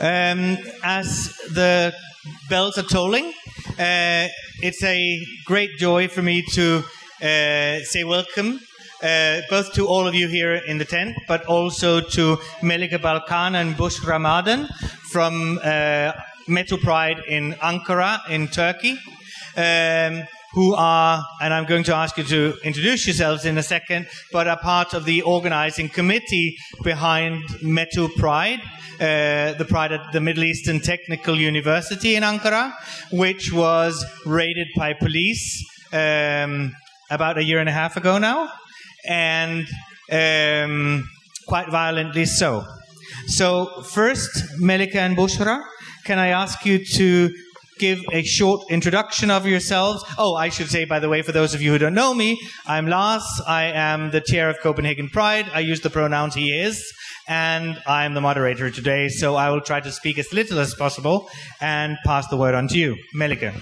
Um, as the bells are tolling, uh, it's a great joy for me to uh, say welcome uh, both to all of you here in the tent, but also to Melike Balkan and Bush Maden from uh, Metu Pride in Ankara in Turkey. Um, who are, and I'm going to ask you to introduce yourselves in a second, but are part of the organizing committee behind Metu Pride, uh, the Pride at the Middle Eastern Technical University in Ankara, which was raided by police um, about a year and a half ago now, and um, quite violently so. So, first, Melike and Bushra, can I ask you to give a short introduction of yourselves. Oh, I should say, by the way, for those of you who don't know me, I'm Lars. I am the chair of Copenhagen Pride. I use the pronouns he is, and I'm the moderator today, so I will try to speak as little as possible and pass the word on to you. Melike.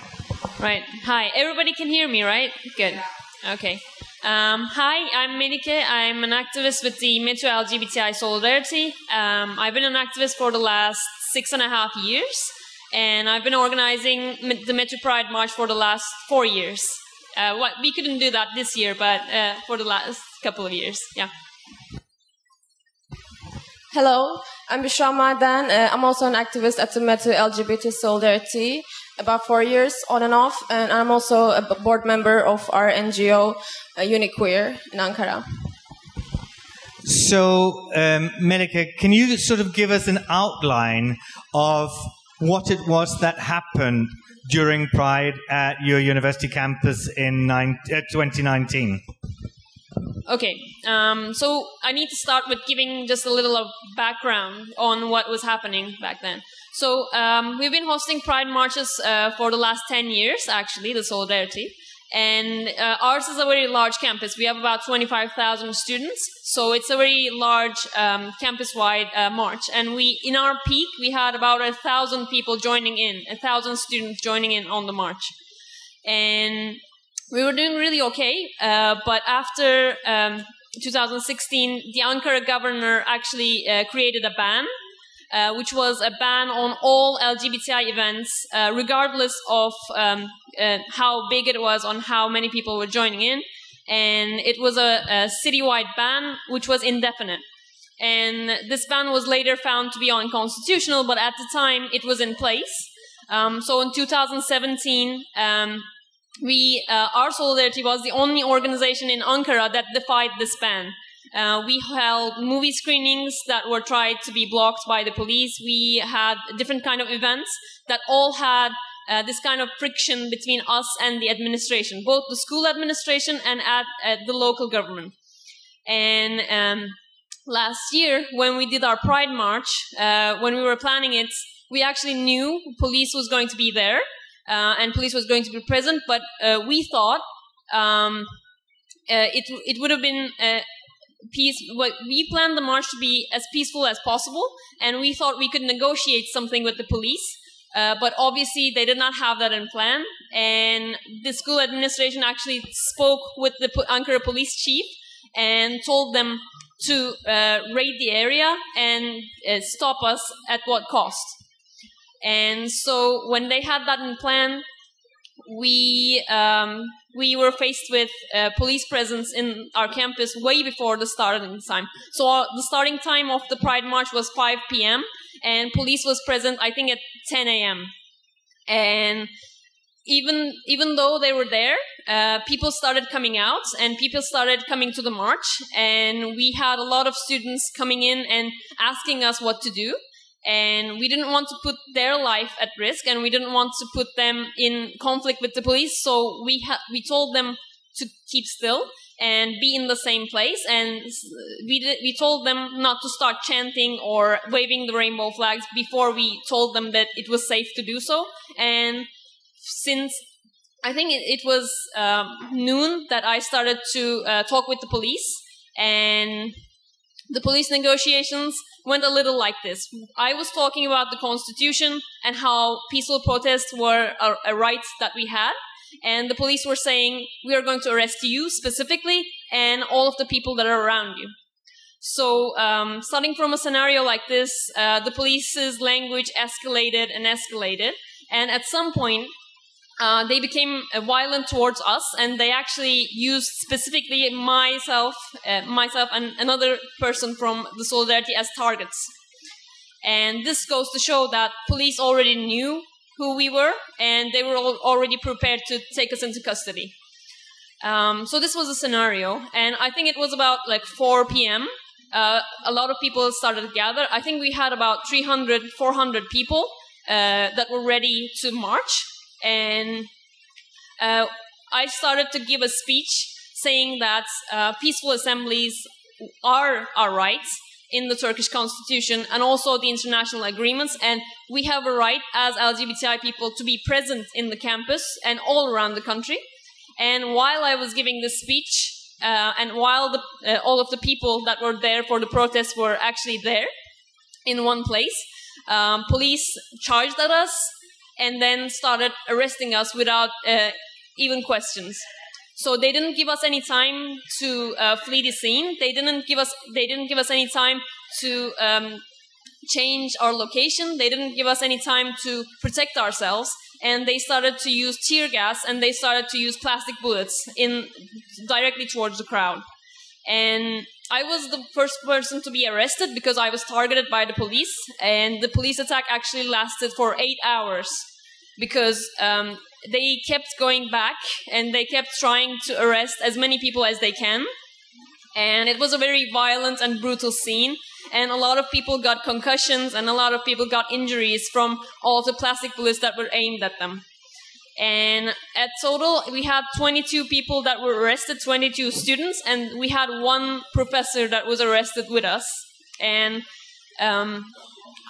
Right. Hi. Everybody can hear me, right? Good. Okay. Um, hi, I'm Melike. I'm an activist with the Metu LGBTI Solidarity. Um, I've been an activist for the last six and a half years and I've been organizing the Metu Pride March for the last four years. Uh, what, we couldn't do that this year, but uh, for the last couple of years, yeah. Hello, I'm Bushra Maden. Uh, I'm also an activist at the Metu LGBT Solidarity, about four years on and off, and I'm also a board member of our NGO, uh, Unikuir, in Ankara. So, um, Melike, can you sort of give us an outline of what it was that happened during Pride at your university campus in uh, 2019. Okay, um, so I need to start with giving just a little of background on what was happening back then. So um, we've been hosting Pride marches uh, for the last 10 years, actually, the Solidarity. And uh, ours is a very large campus. We have about 25,000 students, so it's a very large um, campus-wide uh, march. And we, in our peak, we had about a thousand people joining in, a thousand students joining in on the march. And we were doing really okay, uh, but after um, 2016, the Ankara governor actually uh, created a ban uh, which was a ban on all LGBTI events, uh, regardless of um, uh, how big it was, on how many people were joining in. And it was a, a citywide ban, which was indefinite. And this ban was later found to be unconstitutional, but at the time it was in place. Um, so in 2017, um, we, uh, our Solidarity was the only organization in Ankara that defied this ban. Uh, we held movie screenings that were tried to be blocked by the police. We had different kind of events that all had uh, this kind of friction between us and the administration, both the school administration and at, at the local government. And um, last year, when we did our Pride March, uh, when we were planning it, we actually knew police was going to be there uh, and police was going to be present, but uh, we thought um, uh, it it would have been peace we planned the march to be as peaceful as possible and we thought we could negotiate something with the police uh, but obviously they did not have that in plan and the school administration actually spoke with the ankara police chief and told them to uh, raid the area and uh, stop us at what cost. And so when they had that in plan we um, we were faced with uh, police presence in our campus way before the starting time. So our, the starting time of the Pride March was 5 p.m. and police was present, I think, at 10 a.m. And even even though they were there, uh, people started coming out and people started coming to the march, and we had a lot of students coming in and asking us what to do and we didn't want to put their life at risk and we didn't want to put them in conflict with the police. So we ha- we told them to keep still and be in the same place. And we we told them not to start chanting or waving the rainbow flags before we told them that it was safe to do so. And since I think it, it was um, noon that I started to uh, talk with the police. And the police negotiations went a little like this. I was talking about the Constitution and how peaceful protests were a, a right that we had. And the police were saying, we are going to arrest you specifically and all of the people that are around you. So, um, starting from a scenario like this, uh, the police's language escalated and escalated, and at some point, uh, they became uh, violent towards us, and they actually used specifically myself, uh, myself, and another person from the Solidarity as targets. And this goes to show that police already knew who we were, and they were already prepared to take us into custody. Um, so this was a scenario, and I think it was about like 4 p.m. Uh, a lot of people started to gather. I think we had about 300, 400 people uh, that were ready to march, and uh, I started to give a speech saying that uh, peaceful assemblies are our rights in the Turkish constitution and also the international agreements. And we have a right as LGBTI people to be present in the campus and all around the country. And while I was giving this speech, uh, and while the, uh, all of the people that were there for the protest were actually there in one place, um, police charged at us and then started arresting us without uh, even questions. So they didn't give us any time to uh, flee the scene. They didn't give us. They didn't give us any time to um, change our location. They didn't give us any time to protect ourselves. And they started to use tear gas and they started to use plastic bullets in directly towards the crowd. And I was the first person to be arrested because I was targeted by the police. And the police attack actually lasted for eight hours because um, they kept going back and they kept trying to arrest as many people as they can. And it was a very violent and brutal scene. And a lot of people got concussions and a lot of people got injuries from all the plastic bullets that were aimed at them. And at total, we had 22 people that were arrested, 22 students, and we had one professor that was arrested with us. And um,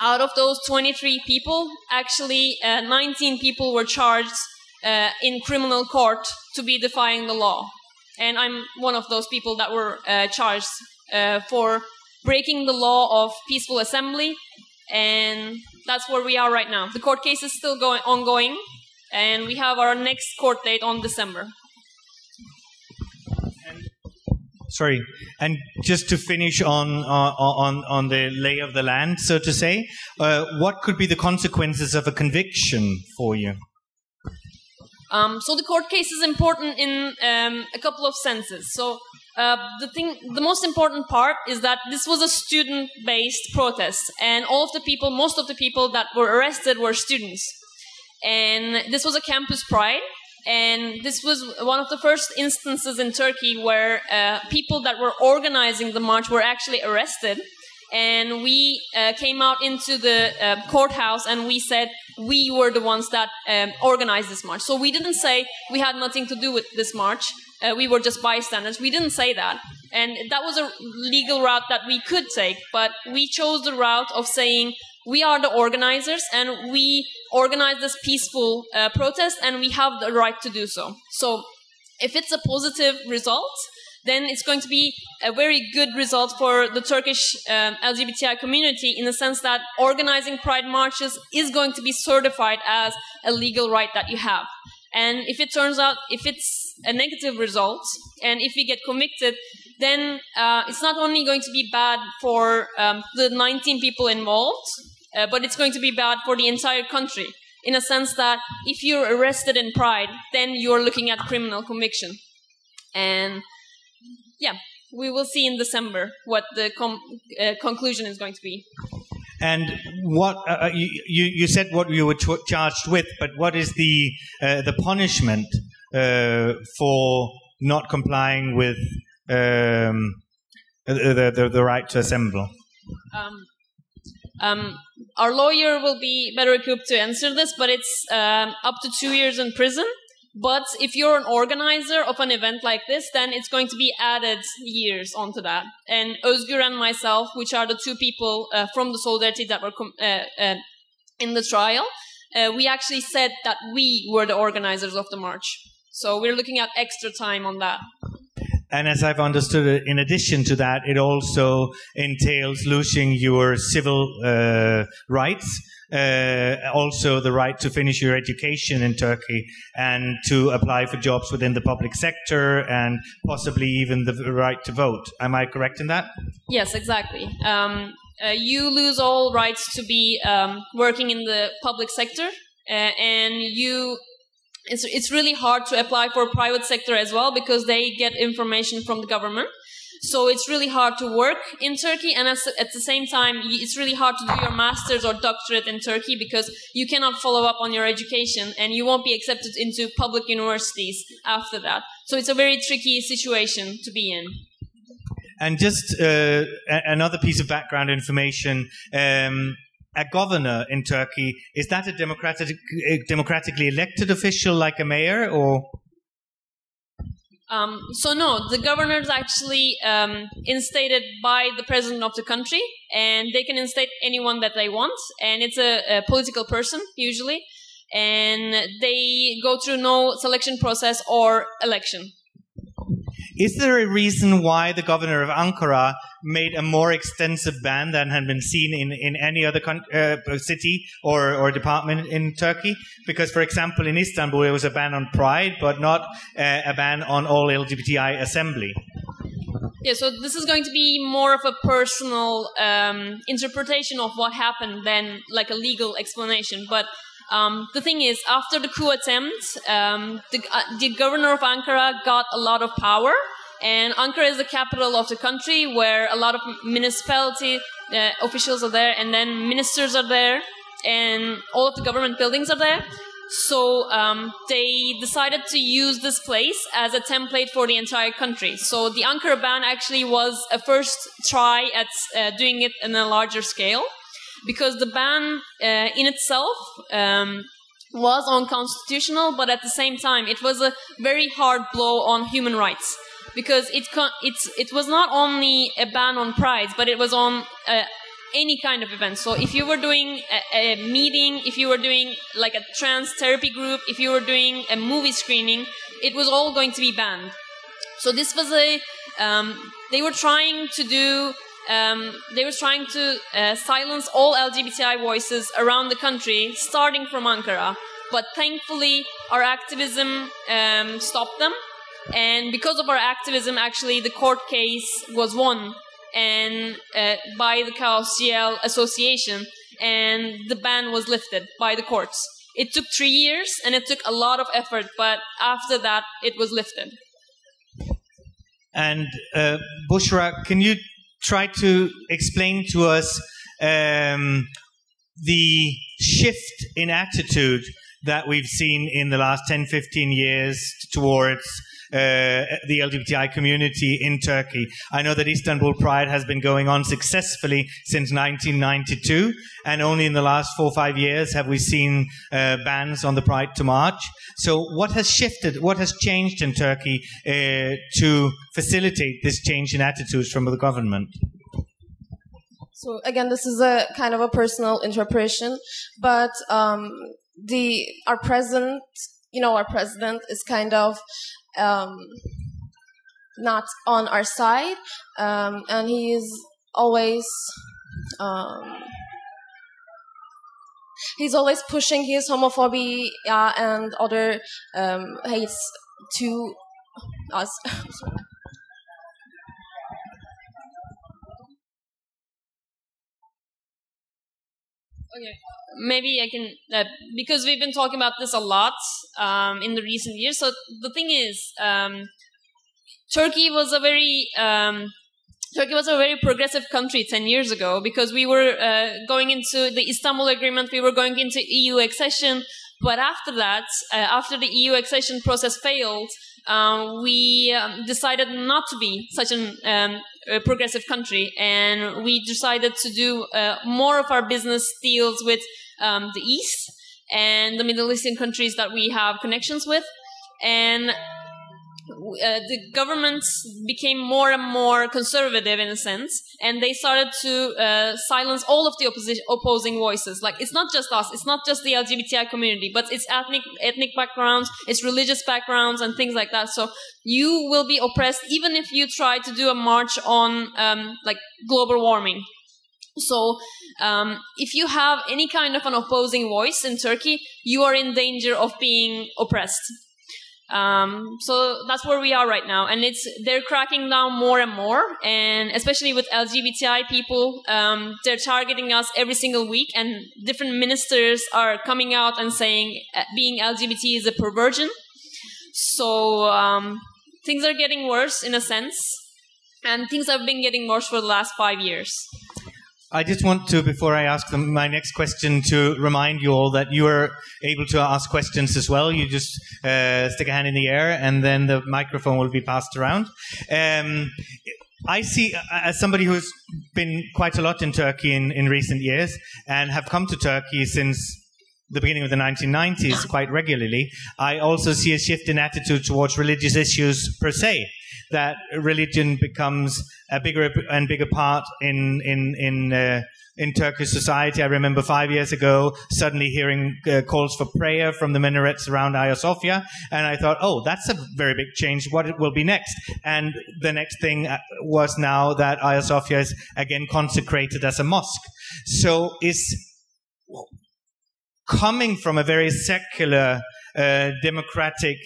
out of those 23 people, actually uh, 19 people were charged uh, in criminal court to be defying the law. And I'm one of those people that were uh, charged uh, for breaking the law of peaceful assembly. And that's where we are right now. The court case is still going ongoing, and we have our next court date on December. sorry and just to finish on uh, on on the lay of the land so to say uh, what could be the consequences of a conviction for you um, so the court case is important in um, a couple of senses. So uh, the thing, the most important part is that this was a student-based protest, and all of the people, most of the people that were arrested were students, and this was a campus pride. And this was one of the first instances in Turkey where uh, people that were organizing the march were actually arrested and we uh, came out into the uh, courthouse and we said we were the ones that um, organized this march. So we didn't say we had nothing to do with this march. Uh, we were just bystanders. We didn't say that. And that was a legal route that we could take, but we chose the route of saying we are the organizers and we organize this peaceful uh, protest and we have the right to do so. So if it's a positive result, then it's going to be a very good result for the Turkish um, LGBTI community in the sense that organizing pride marches is going to be certified as a legal right that you have. And if it turns out, if it's a negative result, and if we get convicted, then uh, it's not only going to be bad for um, the 19 people involved, uh, but it's going to be bad for the entire country. In a sense that if you're arrested in pride, then you're looking at criminal conviction. And yeah, we will see in December what the com- uh, conclusion is going to be. And what uh, uh you, you said what you were ch- charged with, but what is the uh, the punishment uh, for not complying with um, the, the, the right to assemble? Um, um, our lawyer will be better equipped to answer this, but it's um, up to two years in prison but if you're an organizer of an event like this, then it's going to be added years onto that. And Özgür and myself, which are the two people uh, from the Solidarity that were uh, uh, in the trial, uh, we actually said that we were the organizers of the march. So we're looking at extra time on that. And as I've understood it, in addition to that, it also entails losing your civil uh, rights, uh, also the right to finish your education in Turkey and to apply for jobs within the public sector and possibly even the right to vote. Am I correct in that? Yes, exactly. Um, uh, you lose all rights to be um, working in the public sector, uh, and you it's, it's really hard to apply for private sector as well because they get information from the government. So it's really hard to work in Turkey, and at, the same time, it's really hard to do your master's or doctorate in Turkey because you cannot follow up on your education and you won't be accepted into public universities after that. So it's a very tricky situation to be in. And just uh, another piece of background information. Um, a governor in Turkey is that a democratic, democratically elected official like a mayor, or? Um, so no, the governor is actually um, instated by the president of the country, and they can instate anyone that they want, and it's a, a political person usually, and they go through no selection process or election. Is there a reason why the governor of Ankara made a more extensive ban than had been seen in, in any other uh, city or, or department in Turkey? Because, for example, in Istanbul, there was a ban on pride, but not uh, a ban on all LGBTI assembly. Yeah, so this is going to be more of a personal um, interpretation of what happened than like a legal explanation. But um, the thing is, after the coup attempt, um, the, uh, the governor of Ankara got a lot of power. And Ankara is the capital of the country where a lot of municipality uh, officials are there, and then ministers are there, and all of the government buildings are there. So um, they decided to use this place as a template for the entire country. So the Ankara ban actually was a first try at uh, doing it in a larger scale because the ban uh, in itself um, was unconstitutional, but at the same time, it was a very hard blow on human rights because it it was not only a ban on prides, but it was on uh, any kind of event. So if you were doing a, a, meeting, if you were doing like a trans therapy group, if you were doing a movie screening, it was all going to be banned. So this was a um, they were trying to do um, they were trying to uh, silence all LGBTI voices around the country, starting from Ankara. But thankfully, our activism um, stopped them. And because of our activism, actually, the court case was won and uh, by the Kaos Association, and the ban was lifted by the courts. It took three years and it took a lot of effort, but after that, it was lifted. And uh, Bushra, can you try to explain to us um, the shift in attitude that we've seen in the last 10, 15 years towards the LGBTI community in Turkey. I know that Istanbul Pride has been going on successfully since 1992, and only in the last four or five years have we seen uh, bans on the Pride to march. So, what has shifted? What has changed in Turkey uh, to facilitate this change in attitudes from the government? So again, this is a kind of a personal interpretation, but um, the our president, you know, our president is kind of um, not on our side, um, and he is always. Um, he's always pushing his homophobia and other um, hates to us. Okay. Maybe I can, uh, because we've been talking about this a lot um, in the recent years. So the thing is, um, Turkey was a very um, Turkey was a very progressive country 10 years ago because we were uh, going into the Istanbul Agreement, we were going into EU accession. But after that, uh, after the EU accession process failed, um, we um, decided not to be such an, um, a progressive country, and we decided to do uh, more of our business deals with um, the East and the Middle Eastern countries that we have connections with, and uh, the governments became more and more conservative in a sense, and they started to uh, silence all of the opposing voices. Like it's not just us, it's not just the LGBTI community, but it's ethnic ethnic backgrounds, it's religious backgrounds, and things like that. So you will be oppressed even if you try to do a march on um, like global warming. So, um, if you have any kind of an opposing voice in Turkey, you are in danger of being oppressed. Um, so that's where we are right now, and it's they're cracking down more and more, and especially with LGBTI people, um, they're targeting us every single week, and different ministers are coming out and saying uh, being LGBT is a perversion. So um, things are getting worse in a sense, and things have been getting worse for the last five years. I just want to, before I ask them my next question, to remind you all that you are able to ask questions as well. You just uh, stick a hand in the air, and then the microphone will be passed around. Um, I see, as somebody who's been quite a lot in Turkey in, in recent years, and have come to Turkey since the beginning of the 1990s quite regularly, I also see a shift in attitude towards religious issues per se that religion becomes a bigger and bigger part in in in uh, in Turkish society. I remember five years ago suddenly hearing uh, calls for prayer from the minarets around Hagia Sophia, and I thought, oh, that's a very big change. What will be next? And the next thing uh, was now that Hagia Sophia is again consecrated as a mosque. So is coming from a very secular, uh, democratic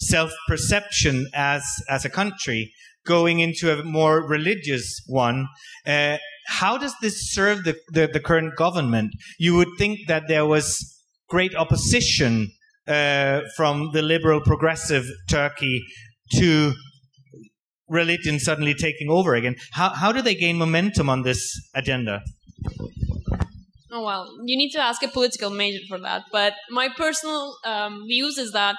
self-perception as as a country going into a more religious one uh, how does this serve the, the, the, current government you would think that there was great opposition uh, from the liberal progressive turkey to religion suddenly taking over again how, how do they gain momentum on this agenda Oh well, you need to ask a political major for that. But my personal um, views is that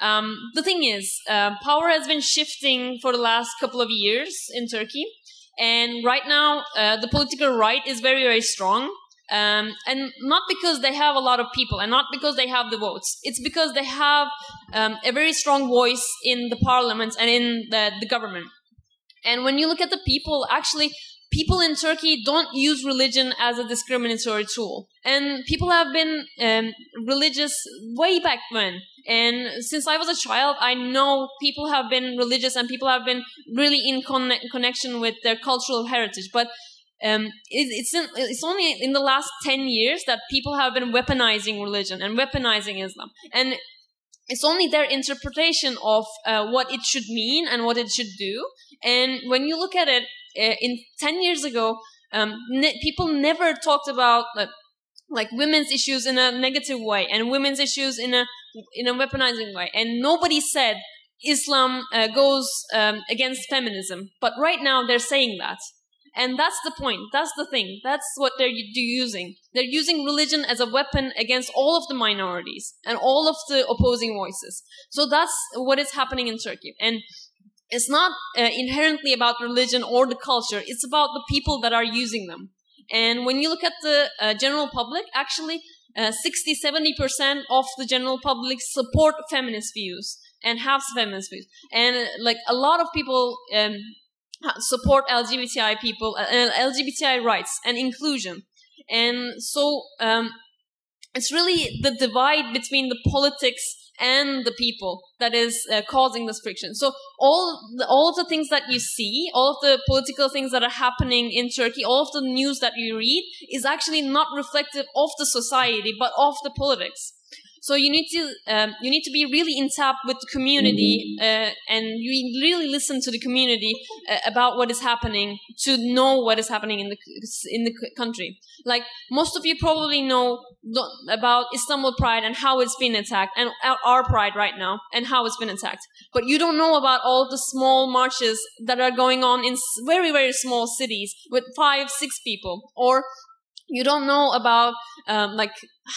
um, the thing is, uh, power has been shifting for the last couple of years in Turkey, and right now uh, the political right is very, very strong. Um, and not because they have a lot of people, and not because they have the votes. It's because they have um, a very strong voice in the parliament and in the, the government. And when you look at the people, actually, people in Turkey don't use religion as a discriminatory tool. And people have been um, religious way back when. And since I was a child, I know people have been religious and people have been really in con- connection with their cultural heritage. But um, it, it's in, it's only in the last ten years that people have been weaponizing religion and weaponizing Islam, and it's only their interpretation of uh, what it should mean and what it should do. And when you look at it, in ten years ago, um, ne- people never talked about uh, like women's issues in a negative way and women's issues in a in a weaponizing way. And nobody said islam uh, goes um, against feminism. But right now they're saying that. And that's the point. That's the thing. That's what they're using. They're using religion as a weapon against all of the minorities and all of the opposing voices. So that's what is happening in turkey. And it's not uh, inherently about religion or the culture it's about the people that are using them and when you look at the uh, general public, actually, uh, 60 70% of the general public support feminist views and have feminist views. And uh, like a lot of people um, support LGBTI people, uh, LGBTI rights and inclusion. And so um, it's really the divide between the politics and the people that is uh, causing this friction. So all the, all of the things that you see, all of the political things that are happening in Turkey, all of the news that you read is actually not reflective of the society, but of the politics. So you need to um, you need to be really in tap with the community, uh, and you really listen to the community uh, about what is happening to know what is happening in the in the country. Like most of you probably know about Istanbul Pride and how it's been attacked, and our Pride right now and how it's been attacked. But you don't know about all the small marches that are going on in very very small cities with five six people, or you don't know about um, like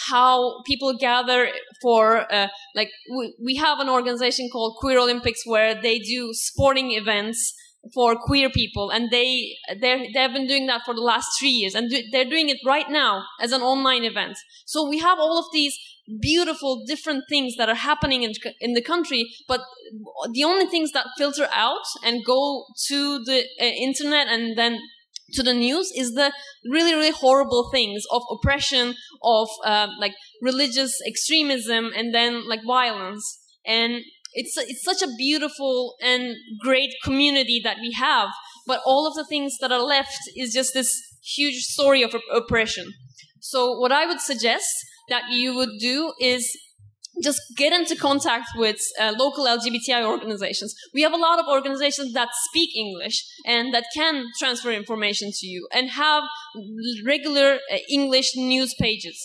how people gather for uh, like we, we have an organization called queer olympics where they do sporting events for queer people and they they they've been doing that for the last three years and they're doing it right now as an online event. So we have all of these beautiful different things that are happening in, in the country but the only things that filter out and go to the uh, internet and then to the news is the really really horrible things of oppression of uh, like religious extremism and then like violence. And it's it's such a beautiful and great community that we have but all of the things that are left is just this huge story of oppression. So what i would suggest that you would do is just get into contact with uh, local LGBTI organizations. We have a lot of organizations that speak English and that can transfer information to you and have regular uh, English news pages.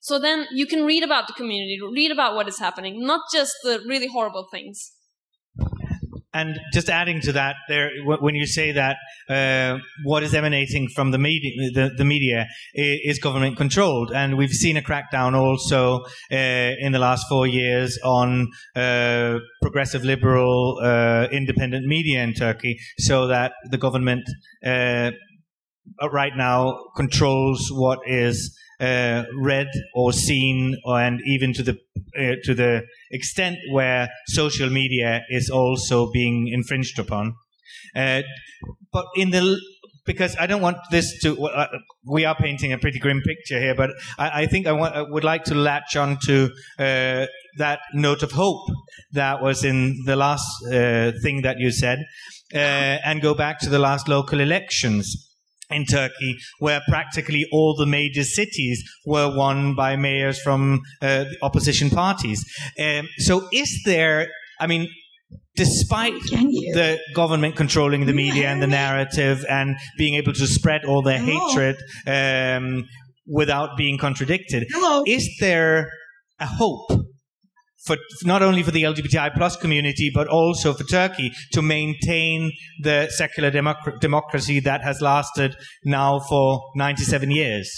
So then you can read about the community, read about what is happening, not just the really horrible things. And just adding to that, there, when you say that uh, what is emanating from the media, the, the, media is government controlled, and we've seen a crackdown also uh, in the last four years on uh, progressive, liberal, uh, independent media in Turkey, so that the government uh, right now controls what is uh, read or seen, and even to the uh, to the extent where social media is also being infringed upon. Uh, but in the because I don't want this to. Uh, we are painting a pretty grim picture here, but I, I think I, want, I would like to latch on to uh, that note of hope that was in the last uh, thing that you said, and go back to the last local elections in Turkey, where practically all the major cities were won by mayors from uh, the opposition parties. Um, so, is there, I mean, despite the government controlling the media and the narrative and being able to spread all their Hello. hatred um, without being contradicted, Hello. is there a hope for not only for the LGBTI plus community, but also for Turkey to maintain the secular democ- democracy that has lasted now for 97 years?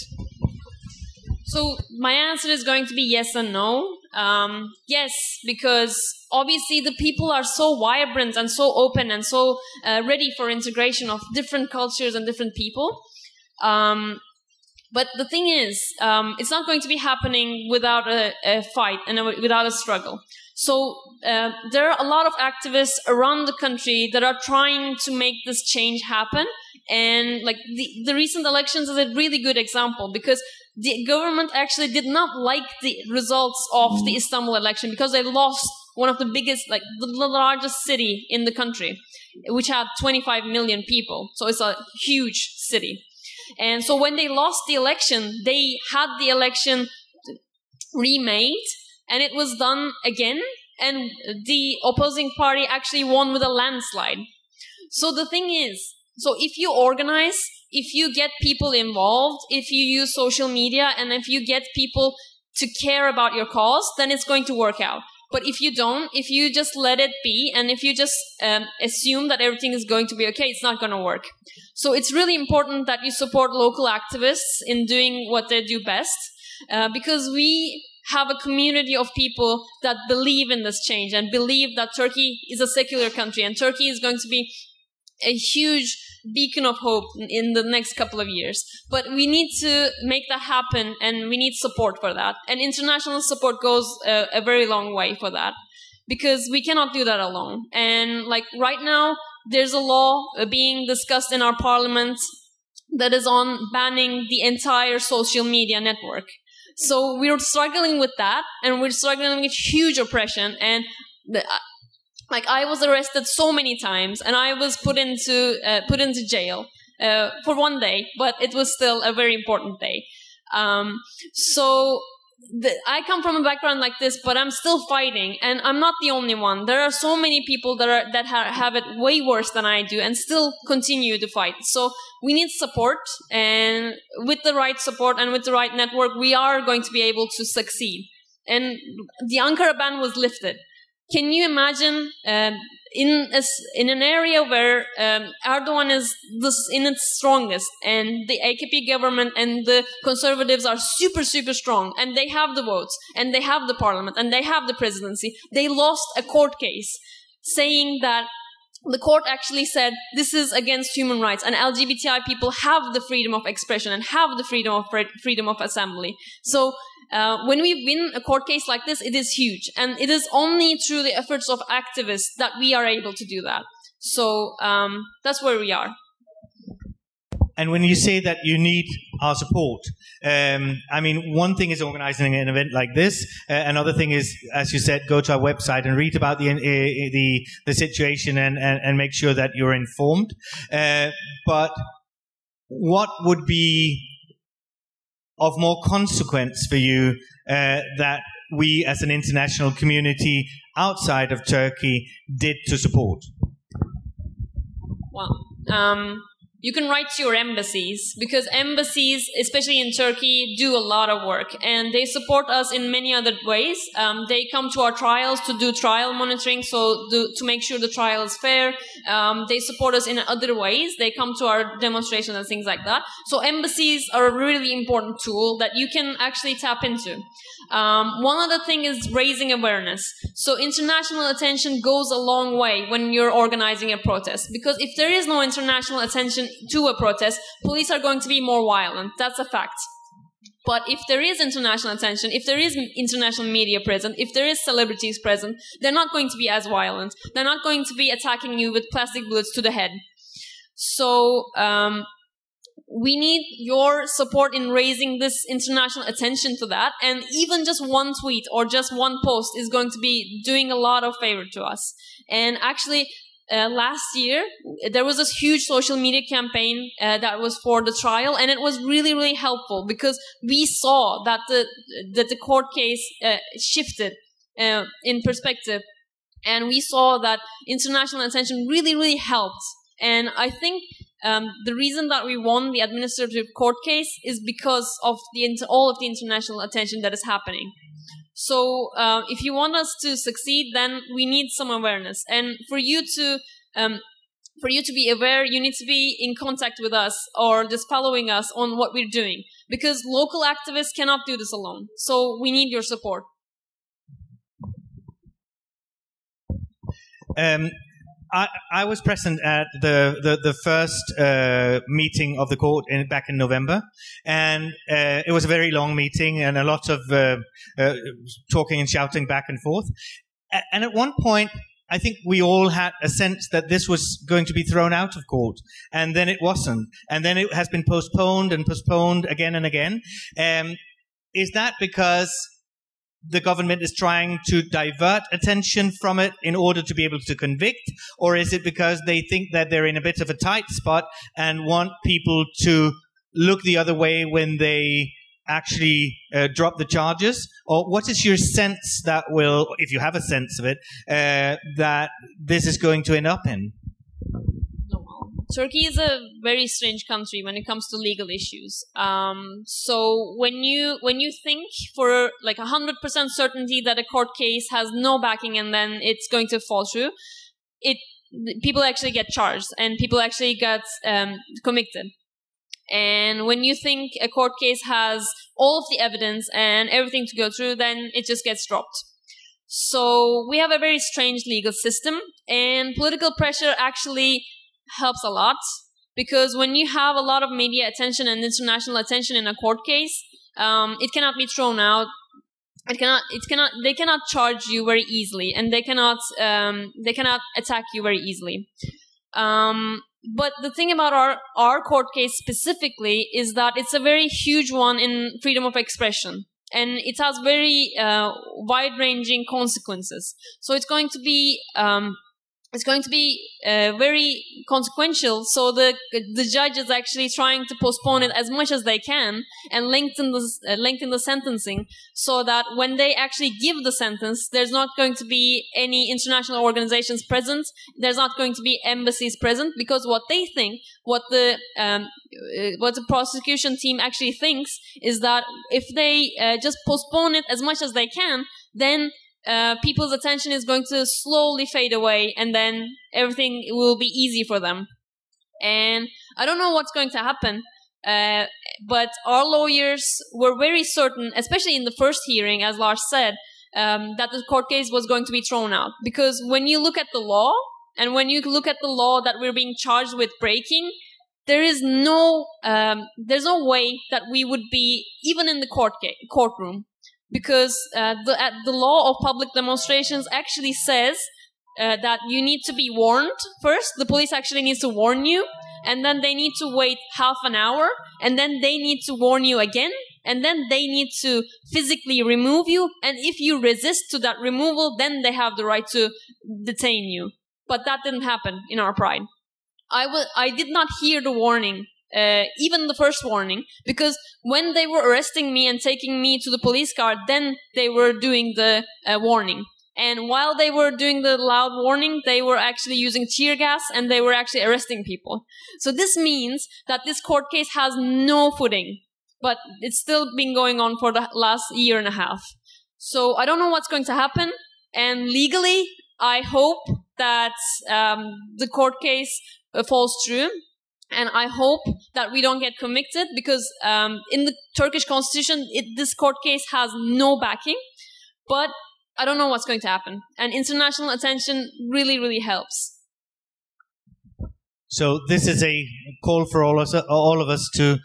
So my answer is going to be yes and no. Um, yes, because obviously the people are so vibrant and so open and so uh, ready for integration of different cultures and different people. Um, but the thing is, um, it's not going to be happening without a, a fight and a, without a struggle. So uh, there are a lot of activists around the country that are trying to make this change happen. And like the, the recent elections is a really good example because the government actually did not like the results of the Istanbul election because they lost one of the biggest, like the largest city in the country, which had 25 million people. So it's a huge city. And so when they lost the election, they had the election remade and it was done again. And the opposing party actually won with a landslide. So the thing is, so if you organize, if you get people involved, if you use social media, and if you get people to care about your cause, then it's going to work out. But if you don't, if you just let it be, and if you just um, assume that everything is going to be okay, it's not going to work. So it's really important that you support local activists in doing what they do best, uh, because we have a community of people that believe in this change and believe that Turkey is a secular country and Turkey is going to be a huge beacon of hope in the next couple of years. But we need to make that happen and we need support for that. And international support goes a, a very long way for that because we cannot do that alone. And like right now, there's a law uh, being discussed in our parliament that is on banning the entire social media network. So we're struggling with that and we're struggling with huge oppression and the, like I was arrested so many times, and I was put into uh, put into jail uh, for one day, but it was still a very important day. Um, so the, I come from a background like this, but I'm still fighting, and I'm not the only one. There are so many people that are that ha- have it way worse than I do, and still continue to fight. So we need support, and with the right support and with the right network, we are going to be able to succeed. And the Ankara ban was lifted can you imagine um, in a, in an area where um, Erdogan is this in its strongest, and the AKP government and the conservatives are super super strong, and they have the votes, and they have the parliament, and they have the presidency. They lost a court case saying that the court actually said this is against human rights and lgbti people have the freedom of expression and have the freedom of freedom of assembly so uh, when we win a court case like this, it is huge. And it is only through the efforts of activists that we are able to do that. So um, that's where we are. And when you say that you need our support, um, I mean, one thing is organizing an event like this. Uh, another thing is, as you said, go to our website and read about the uh, the the situation and, and, and make sure that you're informed. Uh, but what would be of more consequence for you uh, that we as an international community outside of Turkey did to support? Well, um, you can write to your embassies because embassies, especially in Turkey, do a lot of work and they support us in many other ways. Um, they come to our trials to do trial monitoring, so do, to make sure the trial is fair. Um, they support us in other ways. They come to our demonstrations and things like that. So embassies are a really important tool that you can actually tap into. Um, one other thing is raising awareness. So international attention goes a long way when you're organizing a protest because if there is no international attention to a protest, police are going to be more violent. That's a fact. But if there is international attention, if there is international media present, if there is celebrities present, they're not going to be as violent. They're not going to be attacking you with plastic bullets to the head. So um, we need your support in raising this international attention to that. And even just one tweet or just one post is going to be doing a lot of favor to us. And actually, uh, last year there was this huge social media campaign uh, that was for the trial and it was really really helpful because we saw that the that the court case uh, shifted uh, in perspective and we saw that international attention really really helped and i think um, the reason that we won the administrative court case is because of the all of the international attention that is happening so uh, if you want us to succeed, then we need some awareness. And for you to um, for you to be aware, you need to be in contact with us or just following us on what we're doing because local activists cannot do this alone. So we need your support. Um, I, I was present at the the, the first uh, meeting of the court in, back in November, and uh, it was a very long meeting and a lot of uh, uh talking and shouting back and forth. And at one point, I think we all had a sense that this was going to be thrown out of court, and then it wasn't, and then it has been postponed and postponed again and again. Um, is that because the government is trying to divert attention from it in order to be able to convict? Or is it because they think that they're in a bit of a tight spot and want people to look the other way when they actually uh, drop the charges? Or what is your sense that will, if you have a sense of it, uh, that this is going to end up in? Turkey is a very strange country when it comes to legal issues. Um, so when you when you think for like hundred percent certainty that a court case has no backing and then it's going to fall through, it people actually get charged and people actually get um, convicted. And when you think a court case has all of the evidence and everything to go through, then it just gets dropped. So we have a very strange legal system, and political pressure actually helps a lot because when you have a lot of media attention and international attention in a court case, um, it cannot be thrown out. It cannot. It cannot. They cannot charge you very easily, and they cannot. Um, they cannot attack you very easily. Um, but the thing about our our court case specifically is that it's a very huge one in freedom of expression and it has very uh, wide ranging consequences so it's going to be um, it's going to be uh, very consequential. So the the judge is actually trying to postpone it as much as they can and lengthen the uh, lengthen the sentencing, so that when they actually give the sentence, there's not going to be any international organizations present. There's not going to be embassies present because what they think, what the um, uh, what the prosecution team actually thinks, is that if they uh, just postpone it as much as they can, then uh, people's attention is going to slowly fade away and then everything will be easy for them. And I don't know what's going to happen, uh, but our lawyers were very certain, especially in the first hearing, as Lars said, um, that the court case was going to be thrown out. Because when you look at the law, and when you look at the law that we're being charged with breaking, there is no um, there's no way that we would be even in the court ca- courtroom because uh, the, uh, the law of public demonstrations actually says uh, that you need to be warned first. The police actually needs to warn you, and then they need to wait half an hour, and then they need to warn you again, and then they need to physically remove you. And if you resist to that removal, then they have the right to detain you. But that didn't happen in our pride. I was I did not hear the warning uh, even the first warning, because when they were arresting me and taking me to the police car, then they were doing the uh, warning. And while they were doing the loud warning, they were actually using tear gas and they were actually arresting people. So this means that this court case has no footing, but it's still been going on for the last year and a half. So I don't know what's going to happen. And legally, I hope that um, the court case uh, falls through and I hope that we don't get convicted because um, in the Turkish constitution, it, this court case has no backing. But I don't know what's going to happen, and international attention really, really helps. So this is a call for all of us, all of us to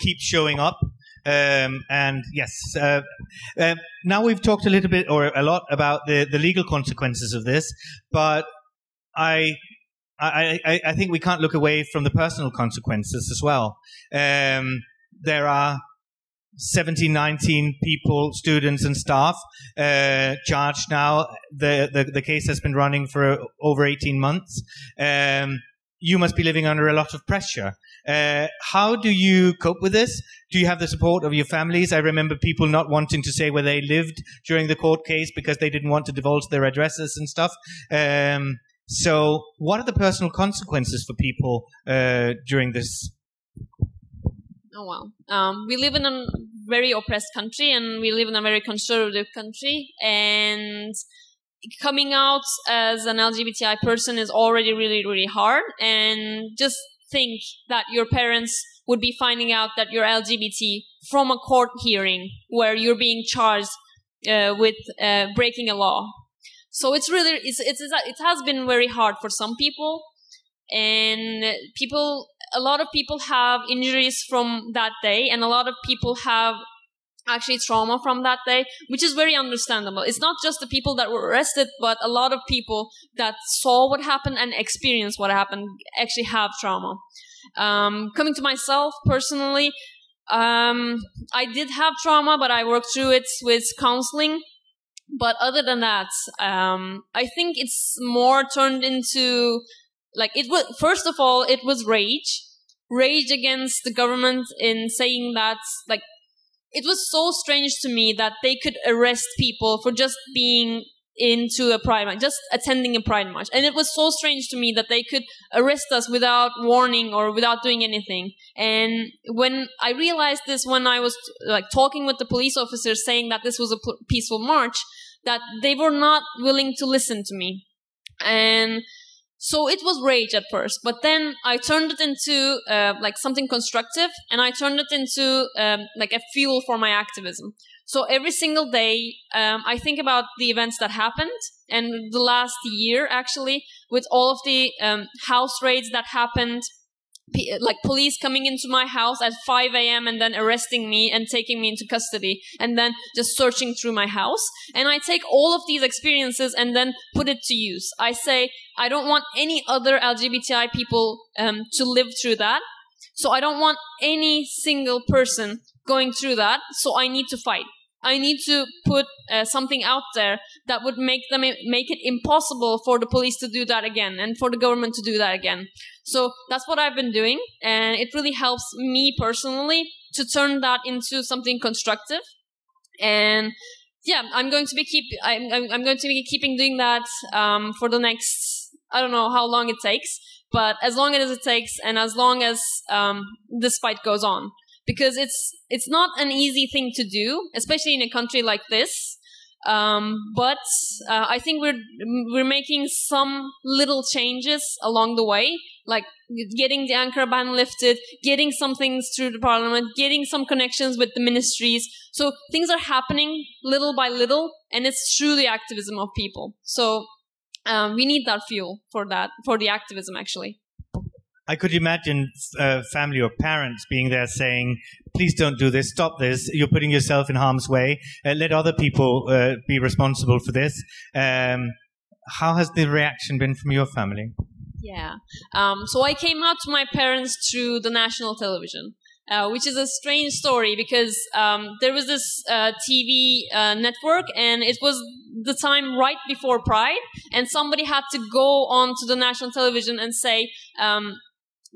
keep showing up. Um, and yes, uh, uh, now we've talked a little bit or a lot about the, the legal consequences of this, but I I, I, I, think we can't look away from the personal consequences as well. Um, there are 17, 19 people, students and staff uh, charged now. The, the, the case has been running for over 18 months. Um, you must be living under a lot of pressure. Uh, how do you cope with this? Do you have the support of your families? I remember people not wanting to say where they lived during the court case because they didn't want to divulge their addresses and stuff. Um, so, what are the personal consequences for people uh, during this? Oh wow! Um, we live in a very oppressed country, and we live in a very conservative country, and coming out as an LGBTI person is already really, really hard. And just think that your parents would be finding out that you're LGBT from a court hearing where you're being charged uh, with uh, breaking a law so it's really it's, it's it has been very hard for some people, and people a lot of people have injuries from that day, and a lot of people have actually trauma from that day, which is very understandable. It's not just the people that were arrested, but a lot of people that saw what happened and experienced what happened actually have trauma. Um, coming to myself personally, um, I did have trauma, but I worked through it with counseling but other than that, um, I think it's more turned into like it was. First of all, it was rage, rage against the government in saying that like it was so strange to me that they could arrest people for just being into a pride march, just attending a pride march. And it was so strange to me that they could arrest us without warning or without doing anything. And when I realized this, when I was like talking with the police officers saying that this was a peaceful march, that they were not willing to listen to me. And so it was rage at first, but then I turned it into uh, like something constructive, and I turned it into um, like a fuel for my activism. So every single day, um, I think about the events that happened, and the last year actually, with all of the um, house raids that happened, like police coming into my house at 5 a.m. and then arresting me and taking me into custody and then just searching through my house. And I take all of these experiences and then put it to use. I say, I don't want any other LGBTI people um, to live through that. So I don't want any single person going through that. So I need to fight. I need to put uh, something out there that would make them make it impossible for the police to do that again and for the government to do that again. So that's what I've been doing, and it really helps me personally to turn that into something constructive. And yeah, I'm going to be keep I'm I'm going to be keeping doing that um, for the next I don't know how long it takes, but as long as it takes, and as long as um, this fight goes on because it's it's not an easy thing to do, especially in a country like this. Um, but uh, I think we're we're making some little changes along the way, like getting the Ankara ban lifted, getting some things through the parliament, getting some connections with the ministries. So things are happening little by little, and it's through the activism of people. So um, we need that fuel for that for the activism, actually. I could imagine uh, family or parents being there saying, "Please don't do this. Stop this. You're putting yourself in harm's way. Uh, let other people uh, be responsible for this." Um, how has the reaction been from your family? Yeah. Um, so I came out to my parents through the national television. Uh, which is a strange story because um, there was this uh, TV uh, network and it was the time right before Pride, and somebody had to go on to the national television and say um,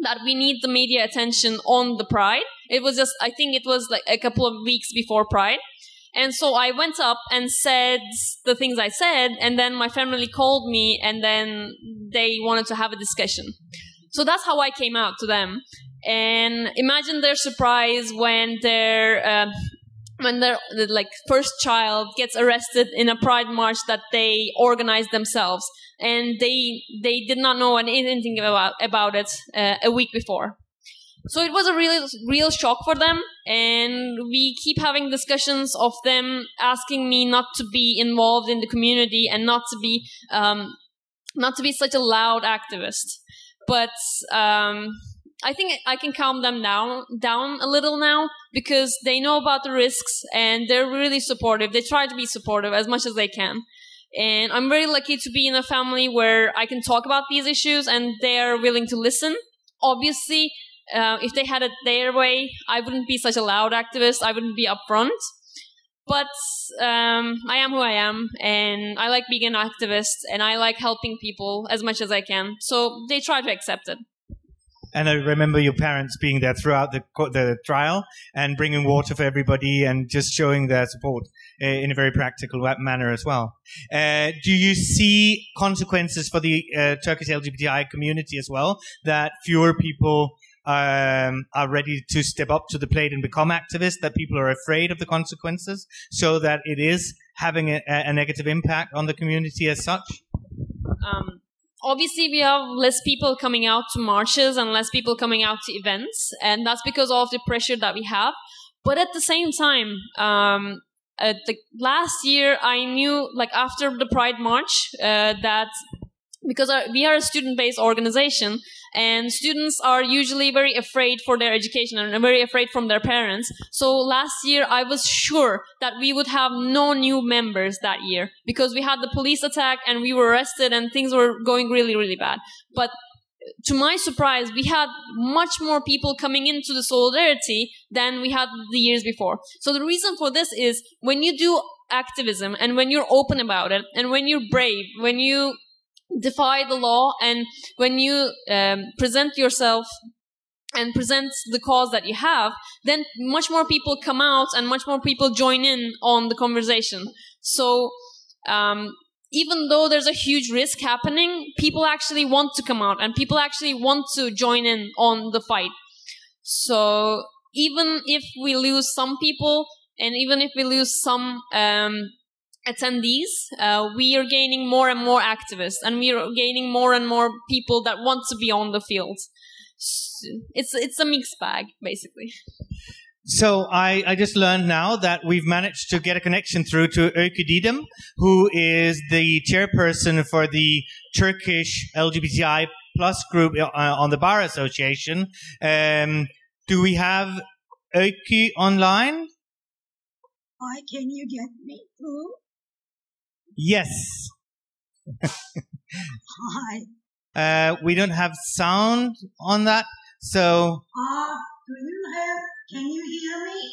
that we need the media attention on the Pride. It was just, I think it was like a couple of weeks before Pride. And so I went up and said the things I said, and then my family called me, and then they wanted to have a discussion. So that's how I came out to them. And imagine their surprise when their uh, when their like first child gets arrested in a pride march that they organized themselves, and they they did not know anything about about it uh, a week before. So it was a real real shock for them, and we keep having discussions of them asking me not to be involved in the community and not to be um, not to be such a loud activist. But um, I think I can calm them down down a little now because they know about the risks and they're really supportive. They try to be supportive as much as they can. And I'm very lucky to be in a family where I can talk about these issues and they're willing to listen. Obviously, uh, if they had it their way, I wouldn't be such a loud activist. I wouldn't be upfront. But um, I am who I am, and I like being an activist, and I like helping people as much as I can. So they try to accept it. And I remember your parents being there throughout the the trial and bringing water for everybody and just showing their support uh, in a very practical manner as well. Uh, do you see consequences for the uh, Turkish LGBTI community as well? That fewer people um, are ready to step up to the plate and become activists, that people are afraid of the consequences, so that it is having a, a negative impact on the community as such? Um, obviously we have less people coming out to marches and less people coming out to events and that's because of the pressure that we have. But at the same time um, the last year i knew like after the pride march uh, that because our, we are a student-based organization and students are usually very afraid for their education and very afraid from their parents so last year i was sure that we would have no new members that year because we had the police attack and we were arrested and things were going really really bad but to my surprise, we had much more people coming into the solidarity than we had the years before. So the reason for this is when you do activism and when you're open about it and when you're brave, when you defy the law and when you um, present yourself and present the cause that you have then much more people come out and much more people join in on the conversation. So um, even though there's a huge risk happening people actually want to come out and people actually want to join in on the fight. So even if we lose some people and even if we lose some um, attendees, uh, we are gaining more and more activists, and we are gaining more and more people that want to be on the field. It's it's a mixed bag, basically. So I, I just learned now that we've managed to get a connection through to Öykü Didem, who is the chairperson for the Turkish LGBTI plus group uh, on the Bar Association. Um, do we have Öykü online? Hi, can you get me through? Yes. Hi. Uh, we don't have sound on that, so. Uh, do you have, can you hear me?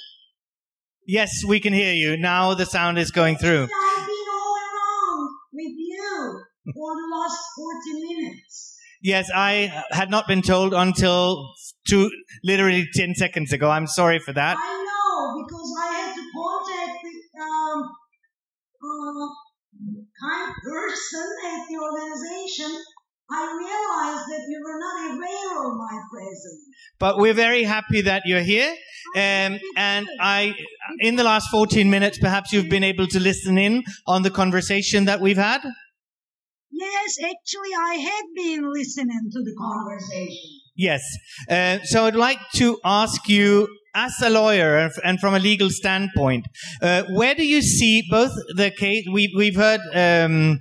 Yes, we can hear you. Now the sound is going through. I've been all around with you for the last 40 minutes. Yes, I had not been told until two, literally 10 seconds ago. I'm sorry for that. I know, because I had to contact the, um, uh, kind person at the organization, I realized that you were not aware of my presence. But we're very happy that you're here. Um, and I, in the last 14 minutes, perhaps you've been able to listen in on the conversation that we've had? Yes, actually, I had been listening to the conversation. Yes. Uh, so I'd like to ask you as a lawyer and from a legal standpoint, uh, where do you see both the case? We, we've heard um,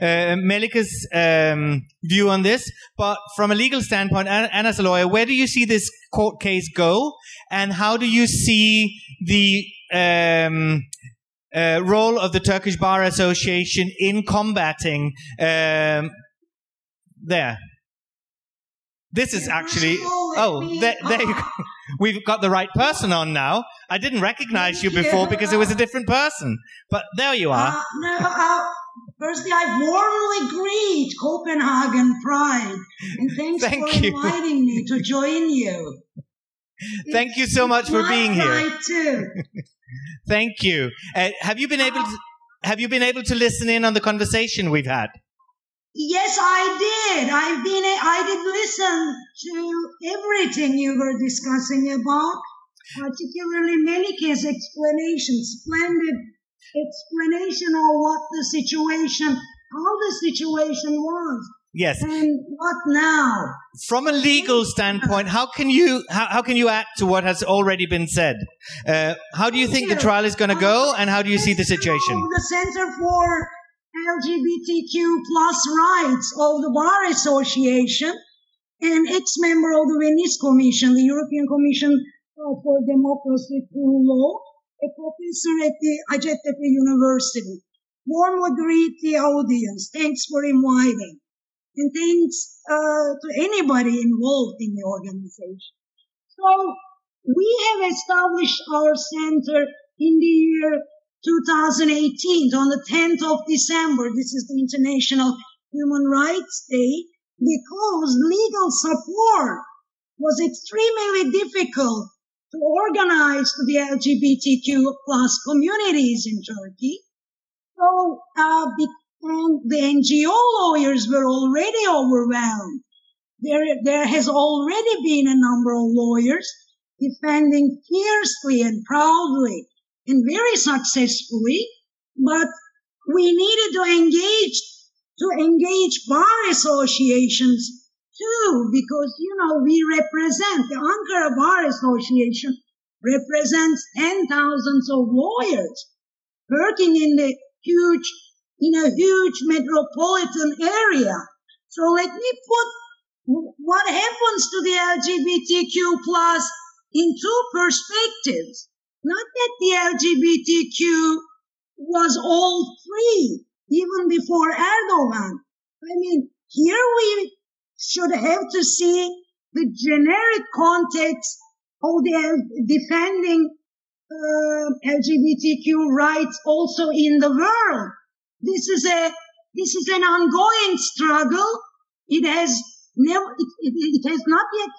uh, Melike's um, view on this, but from a legal standpoint, and, and as a lawyer, where do you see this court case go, and how do you see the um, uh, role of the Turkish Bar Association in combating um, there? This is actually. Oh, there, there you go. We've got the right person on now. I didn't recognize you before because it was a different person. But there you are. Uh, no, uh, firstly, I warmly greet Copenhagen Pride, and thanks Thank for you. inviting me to join you. Thank you so much for being here. Thank you. Uh, have you been able to, have you been able to listen in on the conversation we've had? Yes, I did. I've been. I did listen to everything you were discussing about, particularly Melike's explanation, splendid explanation of what the situation, how the situation was, Yes. and what now. From a legal standpoint, how can you how, how can you add to what has already been said? Uh, how do you think the trial is going to go, and how do you see the situation? The Center for LGBTQ plus rights of the Bar Association, an ex-member of the Venice Commission, the European Commission uh, for Democracy through Law, a professor at the Hacettepe University. Warmly greet the audience. Thanks for inviting. And thanks uh, to anybody involved in the organization. So we have established our center in the year 2018 on the 10th of December. This is the International Human Rights Day because legal support was extremely difficult to organize to the LGBTQ plus communities in Turkey. So, uh, and the NGO lawyers were already overwhelmed. There, there has already been a number of lawyers defending fiercely and proudly and very successfully, but we needed to engage, to engage bar associations too, because, you know, we represent, the Ankara Bar Association represents ten thousands of lawyers working in the huge, in a huge metropolitan area. So let me put what happens to the LGBTQ plus in two perspectives. Not that the LGBTQ was all free even before Erdogan. I mean, here we should have to see the generic context of the defending uh, LGBTQ rights also in the world. This is a this is an ongoing struggle. It has never it, it, it has not yet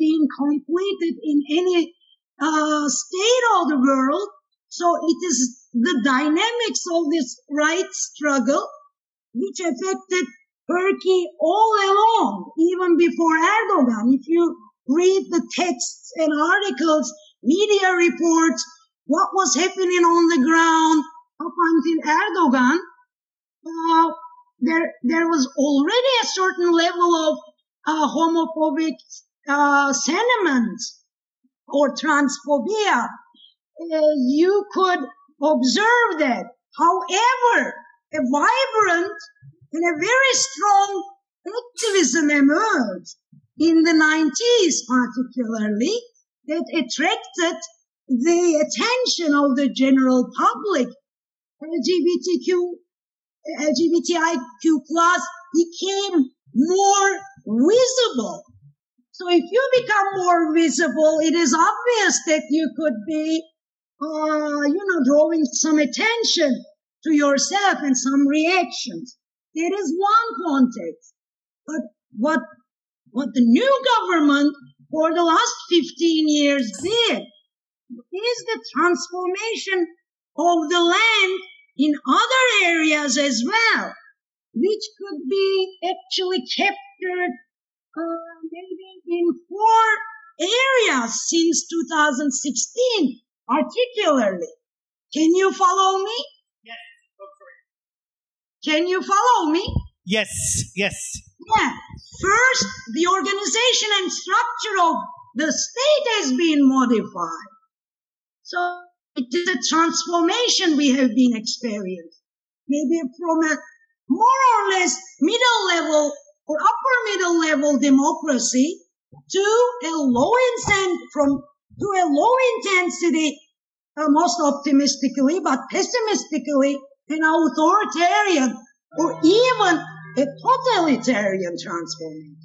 been completed in any uh, state of the world. So it is the dynamics of this right struggle which affected Turkey all along, even before Erdogan. If you read the texts and articles, media reports, what was happening on the ground up until Erdogan, uh, there there was already a certain level of uh, homophobic uh, sentiments or transphobia. Uh, you could observe that. However, a vibrant and a very strong activism emerged in the 90s particularly that attracted the attention of the general public. LGBTQ, LGBTIQ plus became more visible. So if you become more visible, it is obvious that you could be, uh, you know, drawing some attention to yourself and some reactions. There is one context. But what, what the new government for the last 15 years did is the transformation of the land in other areas as well, which could be actually captured uh, maybe in four areas since 2016, particularly. Can you follow me? Yes. Can you follow me? Yes, yes. Yeah. First, the organization and structure of the state has been modified. So it is a transformation we have been experiencing. Maybe from a more or less middle level or upper middle level democracy to a low intent from to a low intensity, uh, most optimistically, but pessimistically, an authoritarian or even a totalitarian transformation.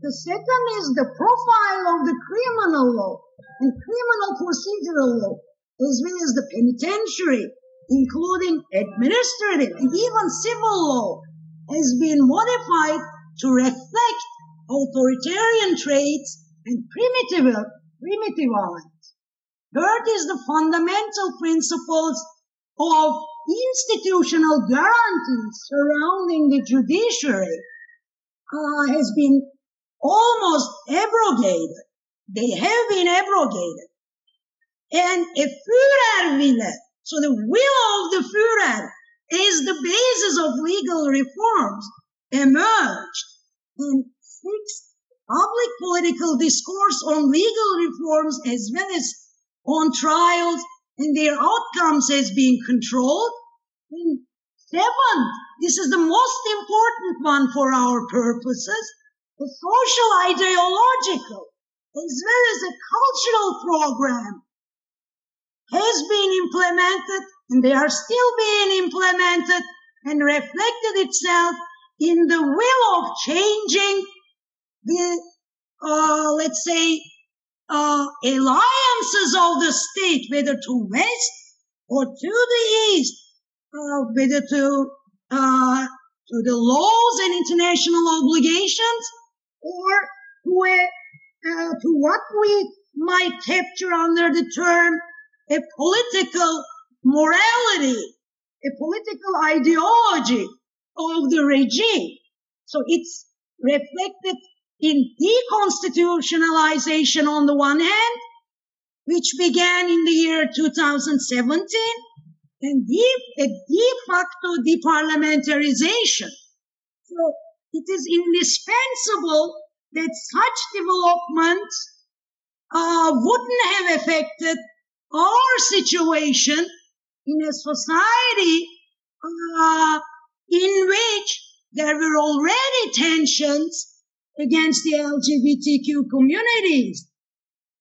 The second is the profile of the criminal law and criminal procedural law, as well as the penitentiary, including administrative and even civil law, has been modified to reflect authoritarian traits and primitive, primitive elements. Third is the fundamental principles of institutional guarantees surrounding the judiciary uh, has been almost abrogated. They have been abrogated. And a Führerwille, so the will of the Führer is the basis of legal reforms emerged. And sixth, public political discourse on legal reforms as well as on trials and their outcomes as being controlled. And seventh, this is the most important one for our purposes, the social ideological as well as a cultural program has been implemented and they are still being implemented and reflected itself in the will of changing the, uh, let's say, uh, alliances of the state, whether to west or to the east, uh, whether to, uh, to the laws and international obligations or uh, to what we might capture under the term a political morality, a political ideology of the regime. So it's reflected in deconstitutionalization on the one hand, which began in the year 2017, and de, a de facto deparliamentarization. So it is indispensable that such developments uh, wouldn't have affected our situation in a society uh, in which there were already tensions against the LGBTQ communities.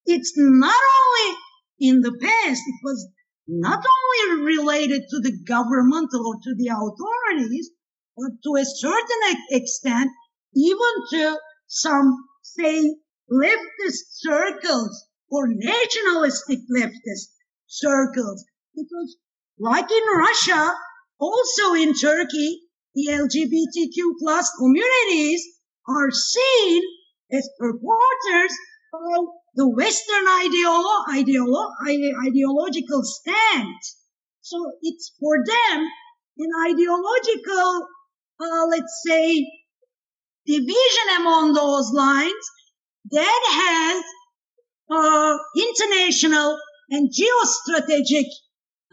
It's not only in the past, it was not only related to the government or to the authorities, but to a certain extent, even to some, say, leftist circles or nationalistic leftist circles. Because like in Russia, also in Turkey, the LGBTQ plus communities are seen as supporters of the Western ideolo- ideolo- ideological stance. So it's for them an ideological, uh, let's say, division among those lines that has uh, international and geostrategic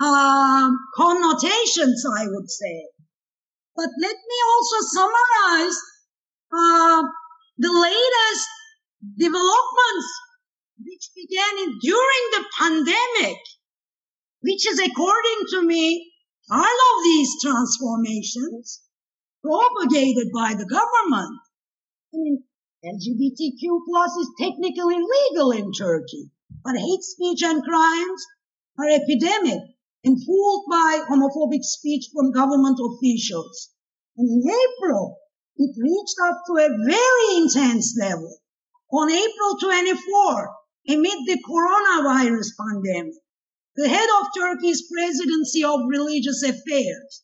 uh, connotations, I would say. But let me also summarize uh, the latest developments which began in, during the pandemic, which is according to me, all of these transformations propagated by the government. I mean, LGBTQ plus is technically legal in Turkey, but hate speech and crimes are epidemic fueled by homophobic speech from government officials. And in April, it reached up to a very intense level. On April 24, amid the coronavirus pandemic, the head of Turkey's presidency of religious affairs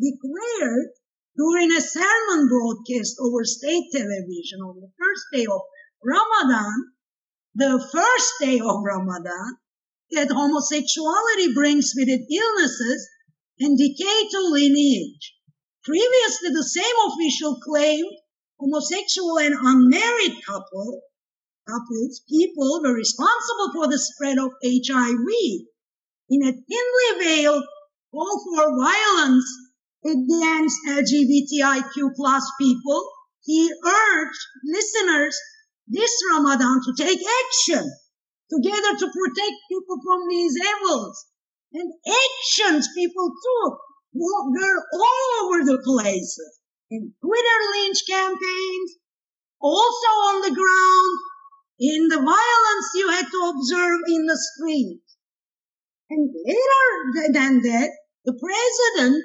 declared during a sermon broadcast over state television on the first day of Ramadan, the first day of Ramadan, that homosexuality brings with it illnesses and decay to lineage. Previously, the same official claimed homosexual and unmarried couple, couples, people were responsible for the spread of HIV. In a thinly veiled call for violence against LGBTIQ plus people, he urged listeners this Ramadan to take action together to protect people from these evils. And actions people took were all over the places. In Twitter lynch campaigns, also on the ground, in the violence you had to observe in the street. And later than that, the president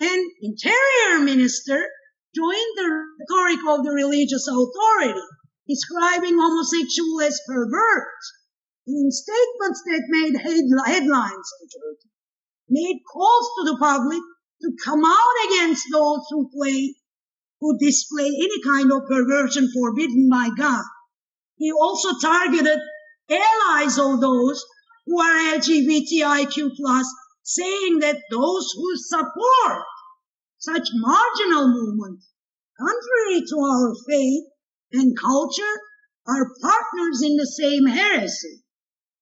and interior minister joined the rhetoric of the religious authority, describing homosexual as perverts in statements that made headli- headlines in Turkey, made calls to the public to come out against those who play, who display any kind of perversion forbidden by God. He also targeted allies of those who are LGBTIQ plus, saying that those who support such marginal movements, contrary to our faith and culture, are partners in the same heresy.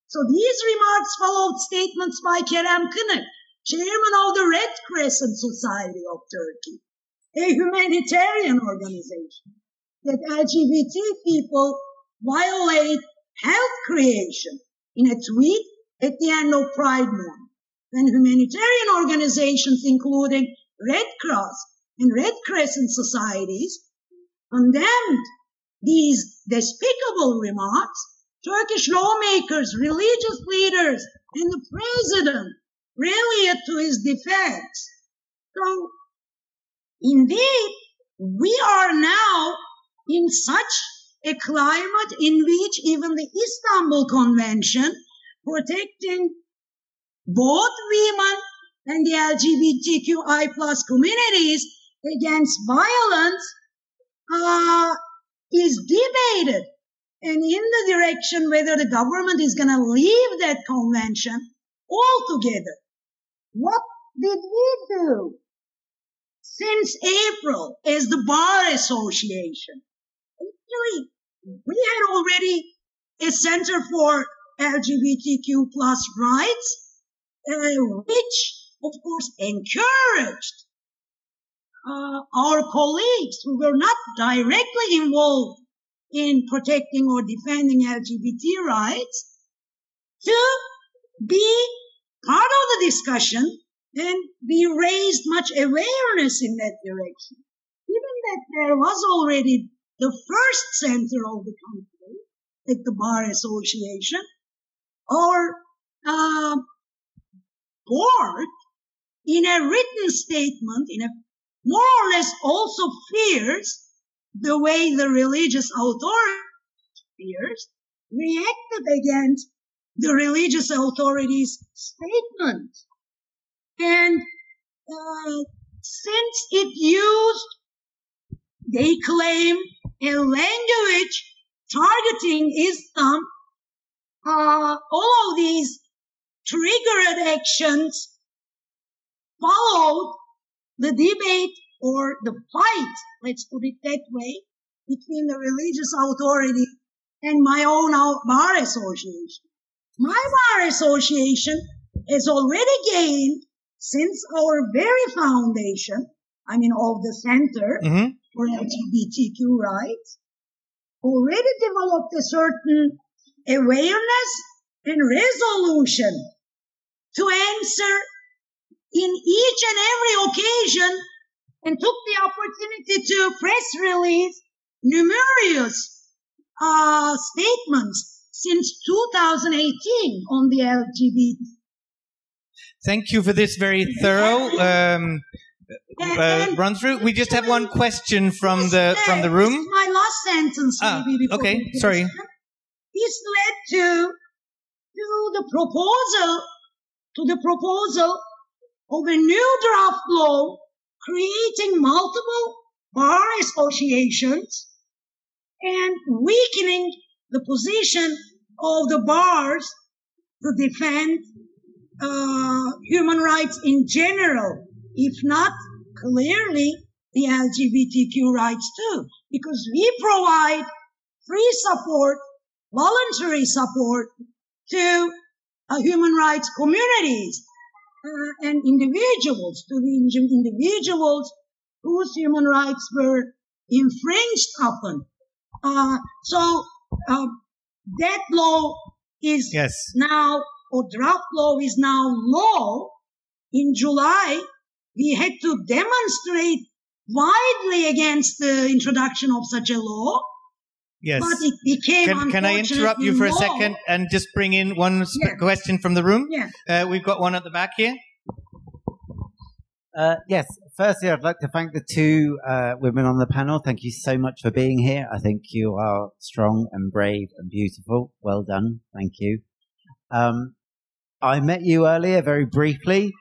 So these remarks followed statements by Kerem Kınık, chairman of the Red Crescent Society of Turkey, a humanitarian organization that LGBT people violate health creation in a tweet at the end of Pride Month. When humanitarian organizations, including Red Cross and Red Crescent societies, condemned these despicable remarks, Turkish lawmakers, religious leaders, and the president rallied to his defense. So, indeed, we are now in such a climate in which even the Istanbul Convention protecting both women and the LGBTQI plus communities against violence uh, is debated and in the direction whether the government is going to leave that convention altogether. What did we do since April as the Bar Association? Actually, we had already a Center for LGBTQ plus rights, uh, which of course encouraged uh, our colleagues who were not directly involved in protecting or defending LGBT rights to be part of the discussion and be raised much awareness in that direction. Given that there was already the first center of the country at the Bar Association, our uh, board, in a written statement, in a more or less also fears the way the religious authority fears, reacted against the religious authorities' statement. And uh, since it used, they claim, a language targeting Islam, uh, all of these triggered actions followed the debate or the fight, let's put it that way, between the religious authority and my own bar association. My bar association has already gained since our very foundation, I mean of the Center Mhm. for LGBTQ rights, already developed a certain awareness and resolution to answer in each and every occasion and took the opportunity to press release numerous uh, statements since 2018 on the LGBT. Thank you for this very thorough um, uh, run through. We just have one question from the from the room. my last sentence, Ah, maybe. before okay, sorry. This led to to the proposal to the proposal of a new draft law creating multiple bar associations and weakening the position of the bars to defend uh, human rights in general, if not clearly the LGBTQ rights too, because we provide free support, voluntary support to uh, human rights communities uh, and individuals, to the individuals whose human rights were infringed upon. Uh, so uh, that law is Yes. now, or draft law is now law. In July, we had to demonstrate widely against the introduction of such a law. Yes. But it became Can, can I interrupt you for a second and just bring in one sp- Yeah. question from the room? Yeah. Uh, we've got one at the back here. Uh, yes, firstly, I'd like to thank the two uh, women on the panel. Thank you so much for being here. I think you are strong and brave and beautiful. Well done. Thank you. Um, I met you earlier very briefly.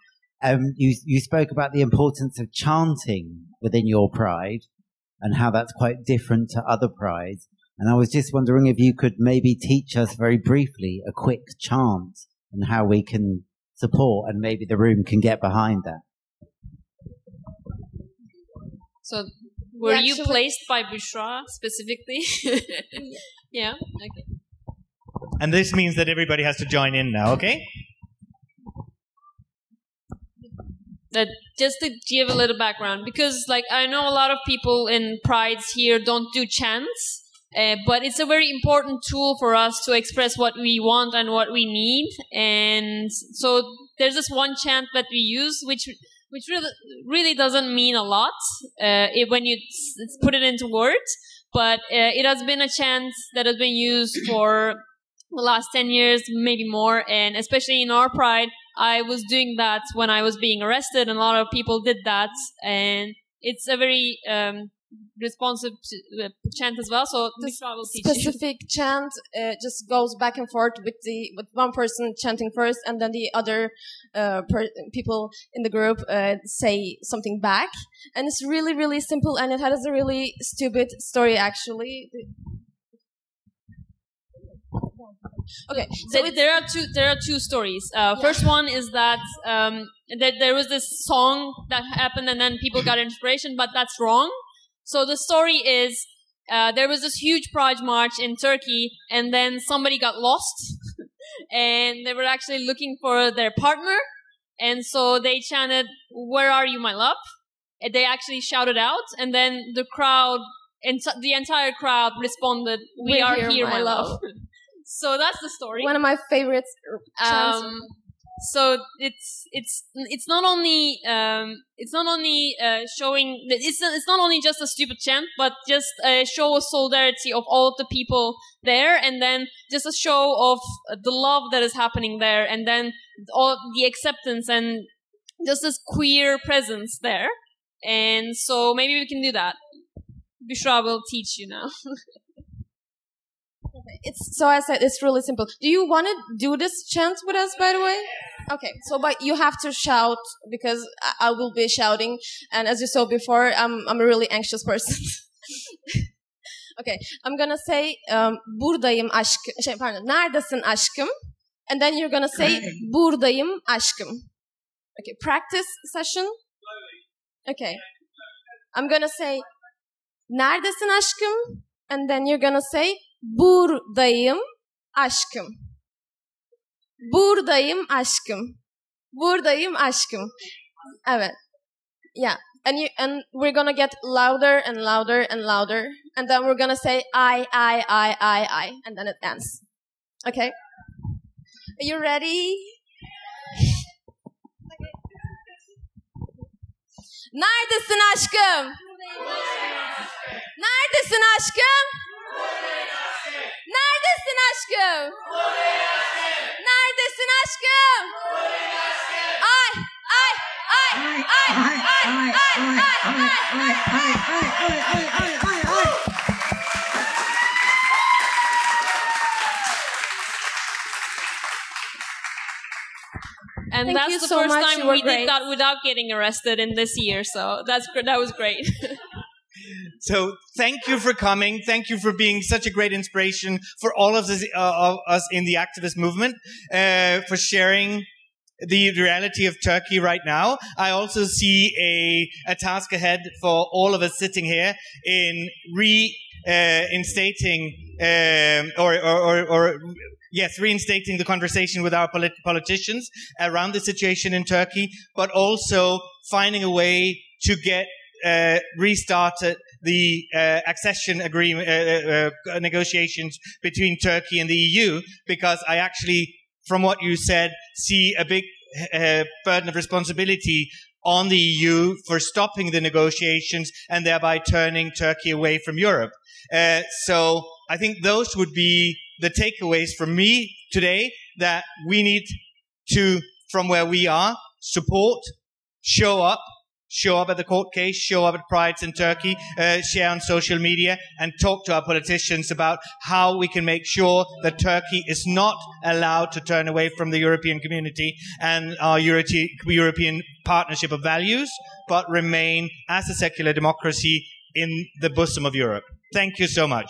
Um, you, you spoke about the importance of chanting within your pride and how that's quite different to other prides. And I was just wondering if you could maybe teach us very briefly a quick chant and how we can support and maybe the room can get behind that. So, were Yeah, you actually- placed by Bushra specifically? yeah. Okay. And this means that everybody has to join in now, okay? that just to give a little background because like i know a lot of people in prides here don't do chants uh, but it's a very important tool for us to express what we want and what we need. And so there's this one chant that we use which which really, really doesn't mean a lot uh, it, when you put it into words. But uh, it has been a chant that has been used for the last 10 years maybe more. And especially in our pride I was doing that when I was being arrested, and a lot of people did that, and it's a very um, responsive uh, chant as well. So this you. specific chant uh, just goes back and forth with the with one person chanting first and then the other uh, people in the group uh, say something back and it's really really simple and it has a really stupid story actually okay so it's there are two. There are two stories. Uh, First one is that um, that there was this song that happened, and then people got inspiration, but that's wrong. So the story is uh, there was this huge Pride march in Turkey, and then somebody got lost, and they were actually looking for their partner, and so they chanted, "Where are you, my love?" And they actually shouted out, and then the crowd, and the entire crowd responded, "We We're are here, here, my my love." love." so that's the story. one of my favorites chants. Um, so it's it's it's not only um, it's not only uh, showing it's it's not only just a stupid chant, but just a show of solidarity of all the people there, and then just a show of the love that is happening there, and then all the acceptance and just this queer presence there. And so maybe we can do that. Bushra will teach you now. it's so I said it's really simple. Do you want to do this chant with us, by the way? Okay, so but you have to shout because I, I will be shouting, and as you saw before, I'm I'm a really anxious person. okay, I'm gonna say um, buradayım aşkım. Şey, pardon, neredesin aşkım? And then you're gonna say buradayım aşkım. Okay, practice session. Okay, I'm gonna say neredesin aşkım? And then you're gonna say buradayım aşkım. Buradayım aşkım. Buradayım aşkım. Evet. Yeah. And you and we're gonna get louder and louder and louder. And then we're gonna say I, I, I, I, I. And then it ends. Okay? Are you ready? Neredesin aşkım? Neredesin aşkım? Neredesin aşkım? Neredesin aşkım? Ay, ay, ay, ay, ay, ay, ay, ay, ay. And Thank that's you the so first much, time you were we great. did that without getting arrested in this year. So that's gr- that was great. So thank you for coming. Thank you for being such a great inspiration for all of us, uh, of us in the activist movement, uh, for sharing the reality of Turkey right now. I also see a, a task ahead for all of us sitting here in reinstating uh, um, or, or, or, or yes, reinstating the conversation with our polit- politicians around the situation in Turkey, but also finding a way to get uh, restarted the uh, accession agreement uh, uh, negotiations between Turkey and the EU, because I actually, from what you said, see a big uh, burden of responsibility on the EU for stopping the negotiations and thereby turning Turkey away from Europe. Uh, so I think those would be the takeaways from me today that we need to, from where we are, support, show up, show up at the court case, show up at prides in Turkey, uh, share on social media, and talk to our politicians about how we can make sure that Turkey is not allowed to turn away from the European community and our Euro- European partnership of values, but remain as a secular democracy in the bosom of Europe. Thank you so much.